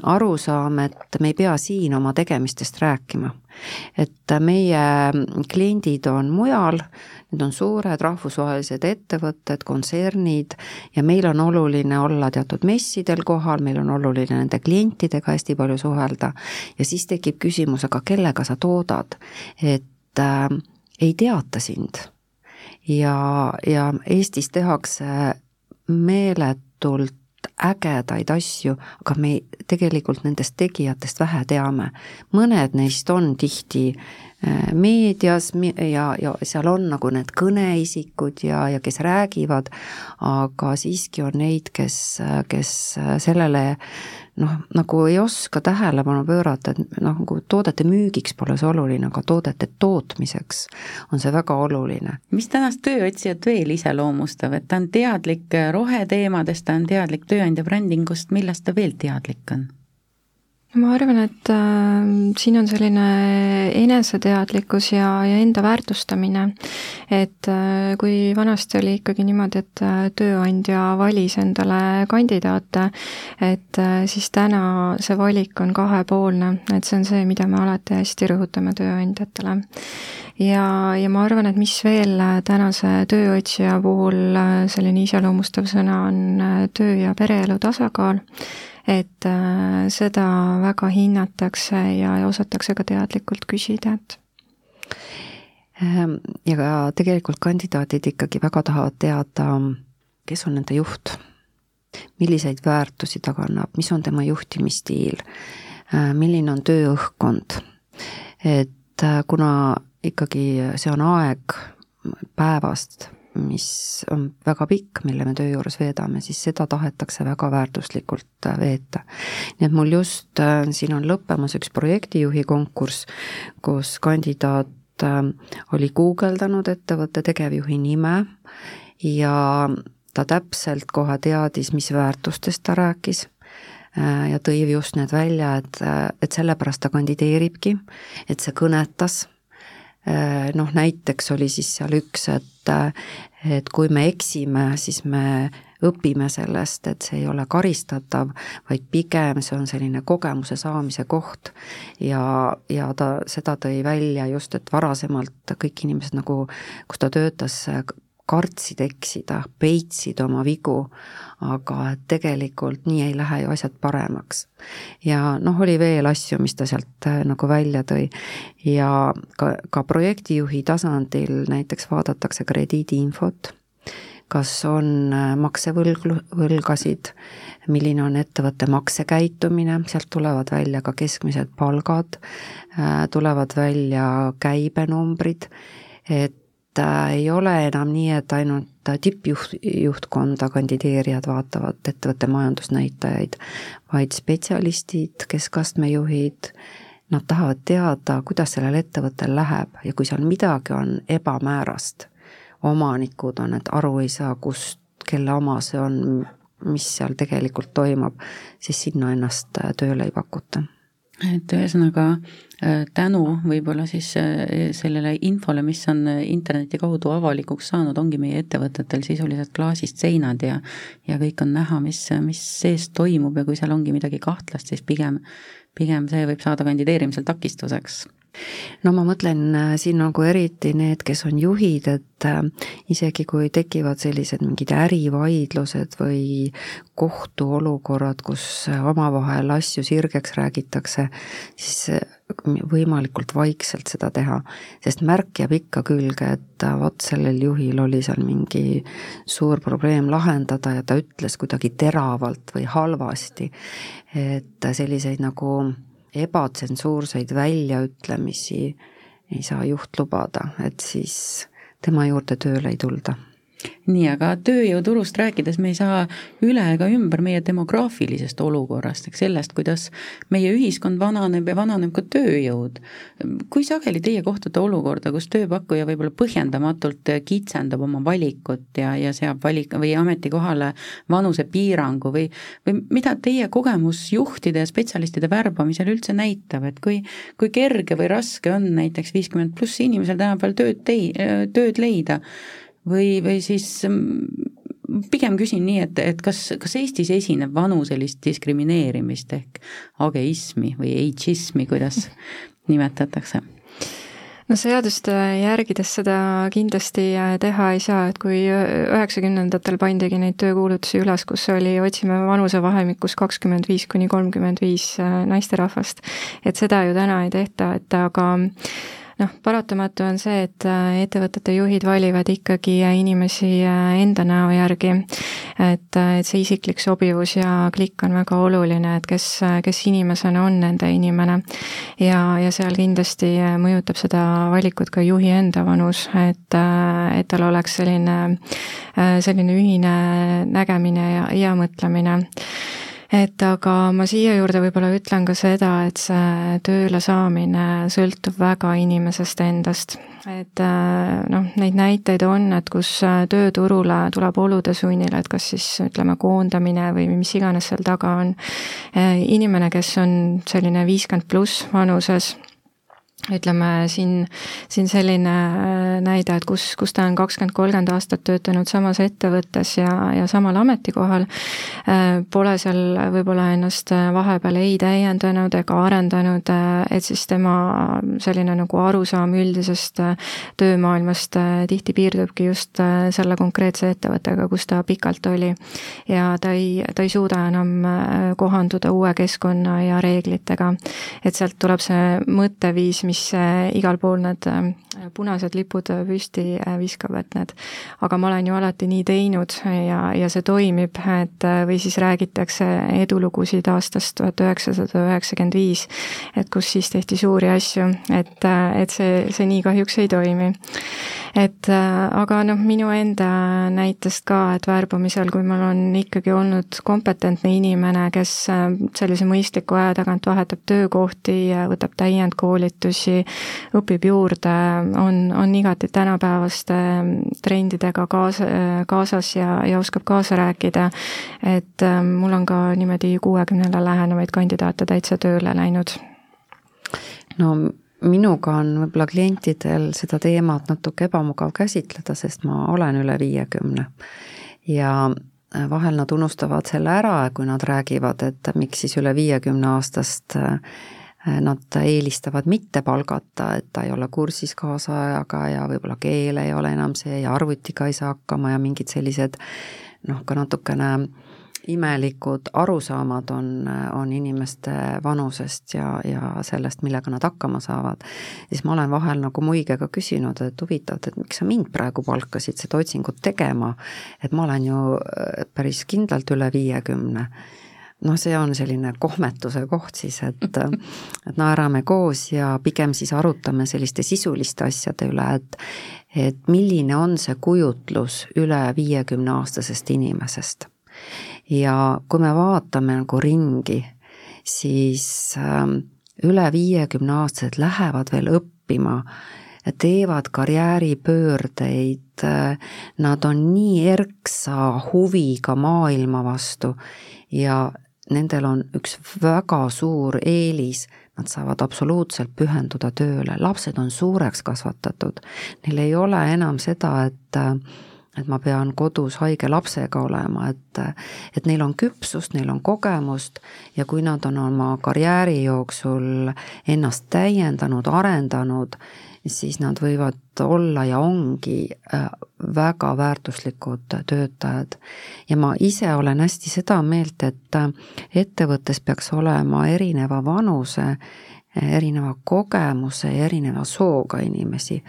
arusaam, et me ei pea siin oma tegemistest rääkima. et meie kliendid on mujal, need on suured rahvusvahelised ettevõtted, kontsernid ja meil on oluline olla teatud messidel kohal, meil on oluline nende klientidega hästi palju suhelda ja siis tekib küsimus, aga kellega sa toodad, et äh, ei teata sind ja, ja Eestis tehakse meeletult ägedaid asju, aga me tegelikult nendest tegijatest vähe teame. mõned neist on tihti äh, meedias ja, ja seal on nagu need kõneisikud ja, ja kes räägivad, aga siiski on neid, kes, kes sellele noh, nagu ei oska tähelepanu pöörata, et noh, nagu toodete müügiks pole see oluline, aga toodete tootmiseks on see väga oluline. mis tänast tööotsijat veel iseloomustab, et ta on teadlik roheteemadest, ta on teadlik tööandja brändingust, millest ta veel teadlik on? Ma arvan, et äh, siin on selline eneseteadlikkus ja, ja enda väärtustamine. et äh, kui vanasti oli ikkagi niimoodi, et äh, tööandja valis endale kandidaate, et äh, siis täna see valik on kahepoolne, et see on see, mida me alati hästi rõhutame tööandjatele. ja, ja ma arvan, et mis veel äh, tänase tööotsija puhul äh, selline iseloomustav sõna on töö ja pereelu tasakaal et äh, seda väga hinnatakse ja, osatakse ka teadlikult küsida, et ehm, ja ka tegelikult kandidaadid ikkagi väga tahavad teada, kes on nende juht, milliseid väärtusi ta kannab, mis on tema juhtimisstiil, äh, milline on tööõhkkond. et äh, kuna ikkagi see on aeg päevast mis on väga pikk, mille me töö juures veedame, siis seda tahetakse väga väärtuslikult äh, veeta. nii et mul just äh, siin on lõppemas üks projektijuhi konkurss, kus kandidaat äh, oli guugeldanud ettevõtte tegevjuhi nime ja ta täpselt kohe teadis, mis väärtustest ta rääkis ja tõi just need välja, et, et sellepärast ta kandideeribki, et see kõnetas noh, näiteks oli siis seal üks, et et kui me eksime, siis me õpime sellest, et see ei ole karistatav, vaid pigem see on selline kogemuse saamise koht. ja, ja ta seda tõi välja just, et varasemalt kõik inimesed nagu, kus ta töötas, kartsid eksida, peitsid oma vigu, aga tegelikult nii ei lähe ju asjad paremaks. ja noh, oli veel asju, mis ta sealt äh, nagu välja tõi ja ka, ka projektijuhi tasandil näiteks vaadatakse krediidiinfot, kas on äh, maksevõlg, võlgasid, milline on ettevõtte maksekäitumine, sealt tulevad välja ka keskmised palgad, äh, tulevad välja käibenumbrid, et ei ole enam nii, et ainult tippjuht, juhtkonda kandideerijad vaatavad ettevõtte majandusnäitajaid, vaid spetsialistid, keskastme juhid, nad tahavad teada, kuidas sellel ettevõttel läheb ja kui seal midagi on ebamäärast, omanikud on, et aru ei saa, kust, kelle oma see on, mis seal tegelikult toimub, siis sinna ennast tööle ei pakuta et ühesõnaga äh, tänu võib-olla siis äh, sellele infole, mis on äh, interneti kaudu avalikuks saanud, ongi meie ettevõtetel sisuliselt klaasist seinad ja ja kõik on näha, mis, mis sees toimub ja kui seal ongi midagi kahtlast, siis pigem, pigem see võib saada kandideerimisel takistuseks no ma mõtlen äh, siin nagu eriti need, kes on juhid, et äh, isegi kui tekivad sellised mingid ärivaidlused või kohtuolukorrad, kus äh, omavahel asju sirgeks räägitakse, siis võimalikult vaikselt seda teha, sest märk jääb ikka külge, et vot sellel juhil oli seal mingi suur probleem lahendada ja ta ütles kuidagi teravalt või halvasti. et selliseid nagu ebatsensuurseid väljaütlemisi ei saa juht lubada, et siis tema juurde tööle ei tulda nii, aga tööjõuturust rääkides me ei saa üle ega ümber meie demograafilisest olukorrast, eks sellest, kuidas meie ühiskond vananeb ja vananeb ka tööjõud. kui sageli teie kohtute olukorda, kus tööpakkuja võib-olla põhjendamatult kitsendab oma valikut ja, ja seab valik- või ametikohale vanusepiirangu või, või mida teie kogemus juhtide ja spetsialistide värbamisel üldse näitab, et kui, kui kerge või raske on näiteks viiskümmend pluss inimesel tänapäeval tööd tei-, tööd leida või, või siis mm, pigem küsin nii, et, et kas, kas Eestis esineb vanuselist diskrimineerimist ehk ageismi või ageismi, kuidas nimetatakse? no seaduste järgides seda kindlasti äh, teha ei saa, et kui üheksakümnendatel pandigi neid töökuulutusi üles, kus oli otsime vanusevahemikus kakskümmend viis kuni kolmkümmend viis äh, naisterahvast, et seda ju täna ei tehta, et aga noh, paratamatu on see, et äh, ettevõtete juhid valivad ikkagi äh, inimesi äh, enda näo järgi. et, et see isiklik sobivus ja klikk on väga oluline, et kes, kes inimesena on nende inimene. ja, ja seal kindlasti mõjutab seda valikut ka juhi enda vanus, et, et tal oleks selline, selline ühine nägemine ja, ja mõtlemine et aga ma siia juurde võib-olla ütlen ka seda, et see tööle saamine sõltub väga inimesest endast. et äh, noh, neid näiteid on, et kus äh, tööturule tuleb olude sunnil, et kas siis ütleme, koondamine või mis iganes seal taga on. Äh, inimene, kes on selline viiskümmend pluss vanuses ütleme siin, siin selline äh, näide, et kus, kus ta on kakskümmend, kolmkümmend aastat töötanud samas ettevõttes ja, ja samal ametikohal, äh, pole seal võib-olla ennast äh, vahepeal ei täiendanud ega arendanud, et siis tema selline nagu arusaam üldisest töömaailmast tihti piirdubki just selle konkreetse ettevõttega, kus ta pikalt oli. ja ta ei, ta ei suuda enam kohanduda uue keskkonna ja reeglitega. et sealt tuleb see mõtteviis, mis äh, igal pool need äh, punased lipud püsti äh, viskab, et need, aga ma olen ju alati nii teinud ja, ja see toimib, et või siis räägitakse edulugusid aastast tuhat üheksasada üheksakümmend viis, et kus siis tehti suuri asju, et, et see, see nii kahjuks ei toimi. Et aga noh, minu enda näitest ka, et värbamisel, kui mul on ikkagi olnud kompetentne inimene, kes sellise mõistliku aja tagant vahetab töökohti, võtab täiendkoolitusi, õpib juurde, on, on igati tänapäevaste trendidega kaasa, kaasas ja, ja oskab kaasa rääkida, et mul on ka niimoodi kuuekümnele lähenevaid kandidaate täitsa tööle läinud. no minuga on võib-olla klientidel seda teemat natuke ebamugav käsitleda, sest ma olen üle viiekümne. ja vahel nad unustavad selle ära, kui nad räägivad, et miks siis üle viiekümne aastast äh, nad eelistavad mitte palgata, et ta ei ole kursis kaasajaga ja võib-olla keel ei ole enam see ja arvutiga ei saa hakkama ja mingid sellised noh, ka natukene äh, imelikud arusaamad on, on inimeste vanusest ja, ja sellest, millega nad hakkama saavad, siis ma olen vahel nagu muigega küsinud, et huvitav, et miks sa mind praegu palkasid seda otsingut tegema, et ma olen ju äh, päris kindlalt üle viiekümne noh, see on selline kohmetuse koht siis, et, et naerame koos ja pigem siis arutame selliste sisuliste asjade üle, et et milline on see kujutlus üle viiekümne aastasest inimesest. Ja kui me vaatame nagu ringi, siis ähm, üle viiekümne aastased lähevad veel õppima, teevad karjääripöördeid, äh, nad on nii erksa huviga maailma vastu ja nendel on üks väga suur eelis, nad saavad absoluutselt pühenduda tööle, lapsed on suureks kasvatatud, neil ei ole enam seda, et äh, et ma pean kodus haige lapsega olema, et et neil on küpsust, neil on kogemust ja kui nad on oma karjääri jooksul ennast täiendanud, arendanud, siis nad võivad olla ja ongi äh, väga väärtuslikud töötajad. ja ma ise olen hästi seda meelt, et äh, ettevõttes peaks olema erineva vanuse, erineva kogemuse ja erineva sooga inimesi.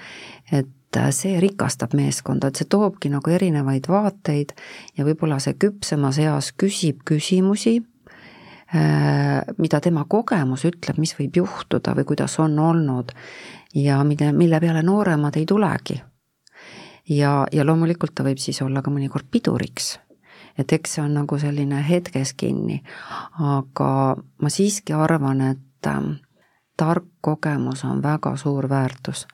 et et see rikastab meeskonda, et see toobki nagu erinevaid vaateid ja võib-olla see küpsemas eas küsib küsimusi, äh, mida tema kogemus ütleb, mis võib juhtuda või kuidas on olnud ja mille, mille peale nooremad ei tulegi. ja, ja loomulikult ta võib siis olla ka mõnikord piduriks. et eks see on nagu selline hetkes kinni, aga ma siiski arvan, et äh, tark kogemus on väga suur väärtus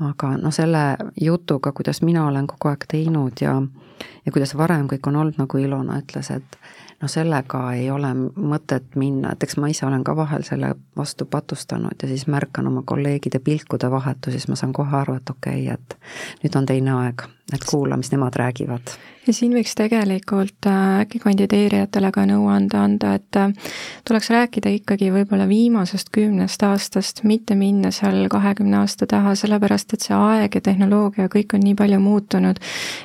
aga noh, selle jutuga, kuidas mina olen kogu aeg teinud ja ja kuidas varem kõik on olnud, nagu Ilona ütles, et noh, sellega ei ole mõtet minna, et eks ma ise olen ka vahel selle vastu patustanud ja siis märkan oma kolleegide pilkude vahetu, siis ma saan kohe aru, et okei okay,, et nüüd on teine aeg, et kuula, mis nemad räägivad. Ja siin võiks tegelikult äh, äkki kandideerijatele ka nõuande anda, et äh, tuleks rääkida ikkagi võib-olla viimasest kümnest aastast, mitte minna seal kahekümne aasta taha, sellepärast et see aeg ja tehnoloogia, kõik on nii palju muutunud,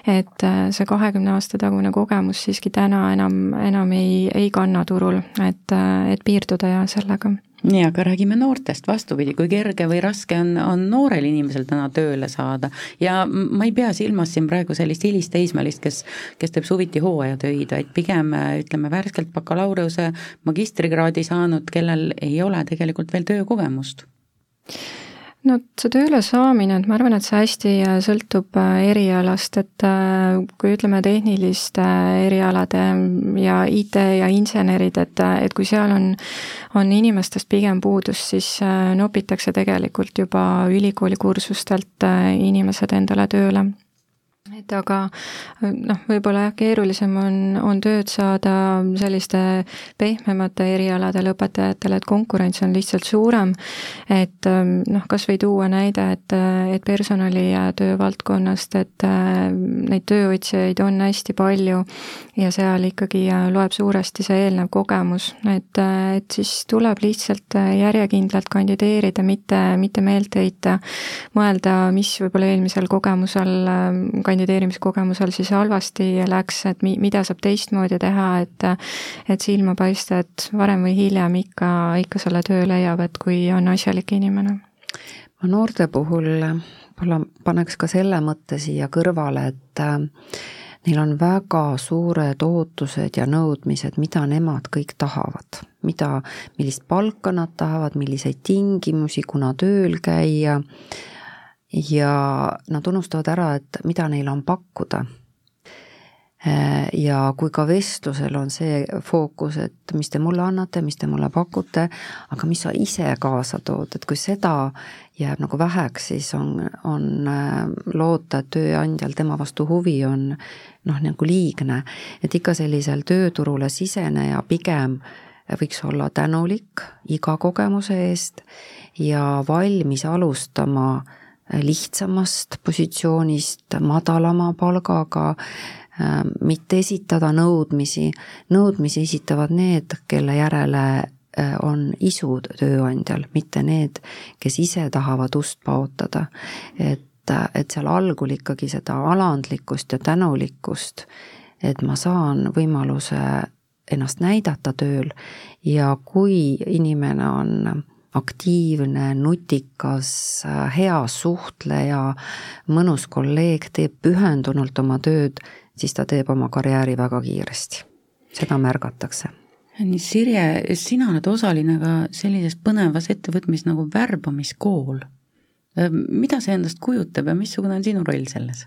et äh, see kahekümne aasta tagune kogemus siiski täna enam, enam ei, ei kanna turul, et, et piirduda ja sellega nii, aga räägime noortest, vastupidi, kui kerge või raske on, on noorel inimesel täna tööle saada. Ja ma ei pea silmas siin praegu sellist hilisteismelist, kes, kes teeb suviti hooajatöid, vaid pigem ütleme, värskelt bakalaureuse, magistrikraadi saanud, kellel ei ole tegelikult veel töökogemust no see tööle saamine, et ma arvan, et see hästi äh, sõltub äh, erialast, et äh, kui ütleme, tehniliste erialade ja IT ja insenerid, et, et kui seal on, on inimestest pigem puudus, siis nopitakse tegelikult juba ülikooli kursustelt inimesed endale tööle et aga noh, võib-olla jah, keerulisem on, on tööd saada selliste pehmemate erialade lõpetajatele, et konkurents on lihtsalt suurem. et noh, kas või tuua näide, et, et personali töövaldkonnast, et neid tööotsijaid on hästi palju ja seal ikkagi loeb suuresti see eelnev kogemus, et, et siis tuleb lihtsalt järjekindlalt kandideerida, mitte, mitte meelt heita, mõelda, mis võib-olla eelmisel kogemusel kandideerimiskogemusel siis halvasti läks, et mi-, mida saab teistmoodi teha, et et silma paista, et varem või hiljem ikka, ikka selle töö leiab, et kui on asjalik inimene. ma noorte puhul võib-olla paneks ka selle mõtte siia kõrvale, et äh, neil on väga suured ootused ja nõudmised, mida nemad kõik tahavad. mida, millist palka nad tahavad, milliseid tingimusi, kuna tööl käia ja nad unustavad ära, et mida neil on pakkuda. ja kui ka vestlusel on see fookus, et mis te mulle annate, mis te mulle pakute, aga mis sa ise kaasa tood, et kui seda jääb nagu väheks, siis on, on äh, loota, et tööandjal tema vastu huvi on noh, nagu liigne. et ikka sellisel tööturule siseneja pigem võiks olla tänulik iga kogemuse eest ja valmis alustama äh, lihtsamast positsioonist, madalama palgaga, äh, mitte esitada nõudmisi, nõudmisi esitavad need, kelle järele äh, on isu tööandjal, mitte need, kes ise tahavad ust paotada. et, äh, et seal algul ikkagi seda alandlikkust ja tänulikkust, et ma saan võimaluse ennast näidata tööl ja kui inimene on aktiivne, nutikas, hea suhtleja, mõnus kolleeg, teeb pühendunult oma tööd, siis ta teeb oma karjääri väga kiiresti. seda märgatakse nii, Sirje, sina oled osaline ka sellises põnevas ettevõtmis nagu värbamiskool. mida see endast kujutab ja missugune on sinu roll selles?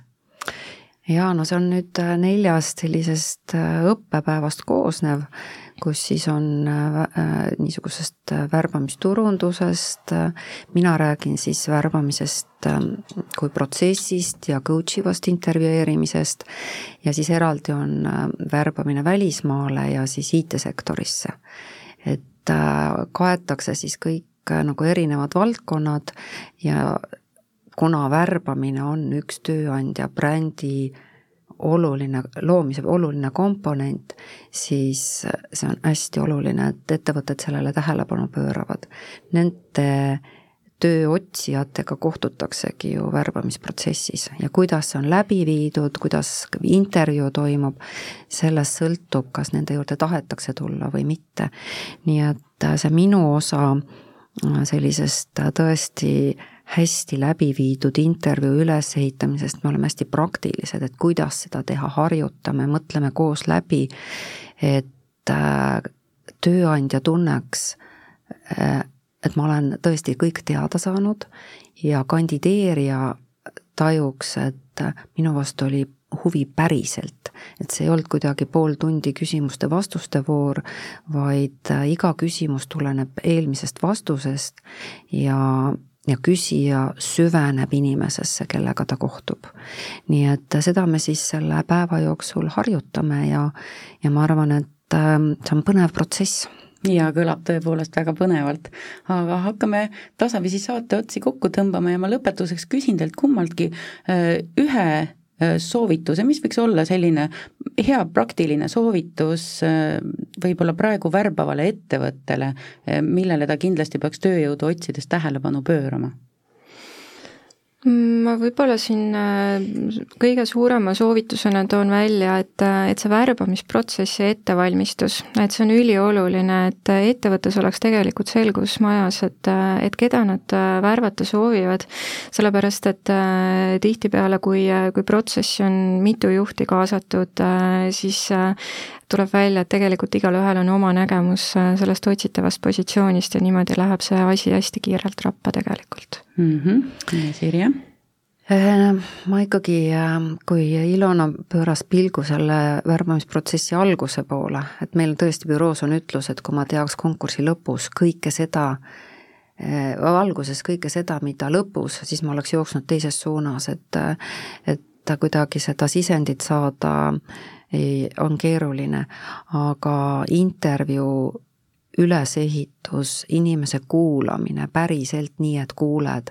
jaa, no see on nüüd neljast sellisest õppepäevast koosnev kus siis on äh, äh, niisugusest äh, värbamisturundusest, mina räägin siis värbamisest kui protsessist ja coach ivast intervjueerimisest ja siis eraldi on värbamine välismaale ja siis IT-sektorisse. et kaetakse siis kõik nagu erinevad valdkonnad ja kuna värbamine on üks tööandja brändi oluline, loomise oluline komponent, siis see on hästi oluline, et ettevõtted sellele tähelepanu pööravad. Nende tööotsijatega kohtutaksegi ju värbamisprotsessis ja kuidas see on läbi viidud, kuidas intervjuu toimub, sellest sõltub, kas nende juurde tahetakse tulla või mitte. nii et see minu osa sellisest tõesti hästi läbi viidud intervjuu ülesehitamisest, me oleme hästi praktilised, et kuidas seda teha, harjutame, mõtleme koos läbi, et äh, tööandja tunneks, äh, et ma olen tõesti kõik teada saanud ja kandideerija tajuks, et äh, minu vastu oli huvi päriselt, et see ei olnud kuidagi pool tundi küsimuste-vastuste voor, vaid iga küsimus tuleneb eelmisest vastusest ja ja küsija süveneb inimesesse, kellega ta kohtub. nii et seda me siis selle päeva jooksul harjutame ja, ja ma arvan, et ähm, see on põnev protsess ja kõlab tõepoolest väga põnevalt. aga hakkame tasapisi saate otsi kokku tõmbama ja ma lõpetuseks küsin teilt kummaltki äh, ühe soovituse, mis võiks olla selline hea praktiline soovitus äh, võib-olla praegu värbavale ettevõttele, millele ta kindlasti peaks tööjõudu otsides tähelepanu pöörama ma võib-olla siin äh, kõige suurema soovitusena toon välja, et, äh, et see värbamisprotsess ja ettevalmistus, et see on ülioluline, et ettevõttes oleks tegelikult selgus majas, et, et keda nad värvata soovivad, sellepärast et äh, tihtipeale, kui, kui protsessi on mitu juhti kaasatud, siis tuleb välja, et tegelikult igalühel on oma nägemus sellest otsitavast positsioonist ja niimoodi läheb see asi hästi kiirelt rappa tegelikult mm. -hmm. Sirje? Äh, ma ikkagi, äh, kui Ilona pööras pilgu selle värbamisprotsessi alguse poole, et meil tõesti büroos on ütlus, et kui ma teaks konkursi lõpus kõike seda, äh, alguses kõike seda, mida lõpus, siis ma oleks jooksnud teises suunas, et et kuidagi seda sisendit saada ei, on keeruline, aga intervjuu ülesehitus, inimese kuulamine päriselt nii, et kuuled,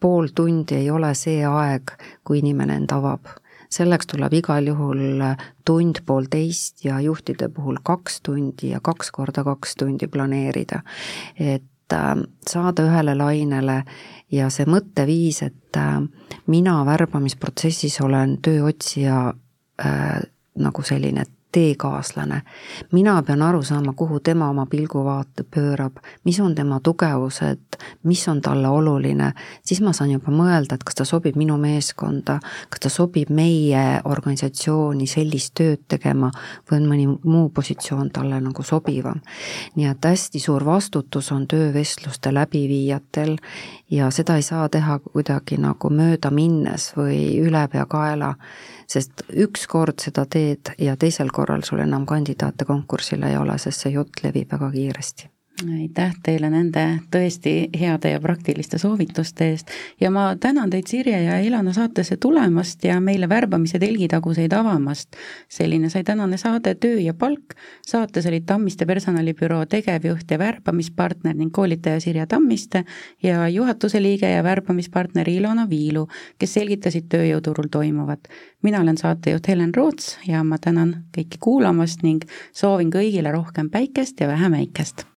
pool tundi ei ole see aeg, kui inimene end avab. selleks tuleb igal juhul tund, poolteist ja juhtide puhul kaks tundi ja kaks korda kaks tundi planeerida. et äh, saada ühele lainele ja see mõtteviis, et äh, mina värbamisprotsessis olen tööotsija äh, nagu selline teekaaslane. mina pean aru saama, kuhu tema oma pilguvaate pöörab, mis on tema tugevused, mis on talle oluline, siis ma saan juba mõelda, et kas ta sobib minu meeskonda, kas ta sobib meie organisatsiooni sellist tööd tegema või on mõni muu positsioon talle nagu sobivam. nii et hästi suur vastutus on töövestluste läbiviijatel ja seda ei saa teha kuidagi nagu mööda minnes või ülepeakaela sest üks kord seda teed ja teisel korral sul enam kandidaate konkursile ei ole, sest see jutt levib väga kiiresti aitäh teile nende tõesti heade ja praktiliste soovituste eest ja ma tänan teid, Sirje ja Ilona saatesse tulemast ja meile värbamise telgitaguseid avamast. selline sai tänane saade Töö ja palk. saates olid Tammiste personalibüroo tegevjuht ja värbamispartner ning koolitaja Sirje Tammiste ja juhatuse liige ja värbamispartner Ilona Viilu, kes selgitasid tööjõuturul toimuvat. mina olen saatejuht Helen Roots ja ma tänan kõiki kuulamast ning soovin kõigile rohkem päikest ja vähem äikest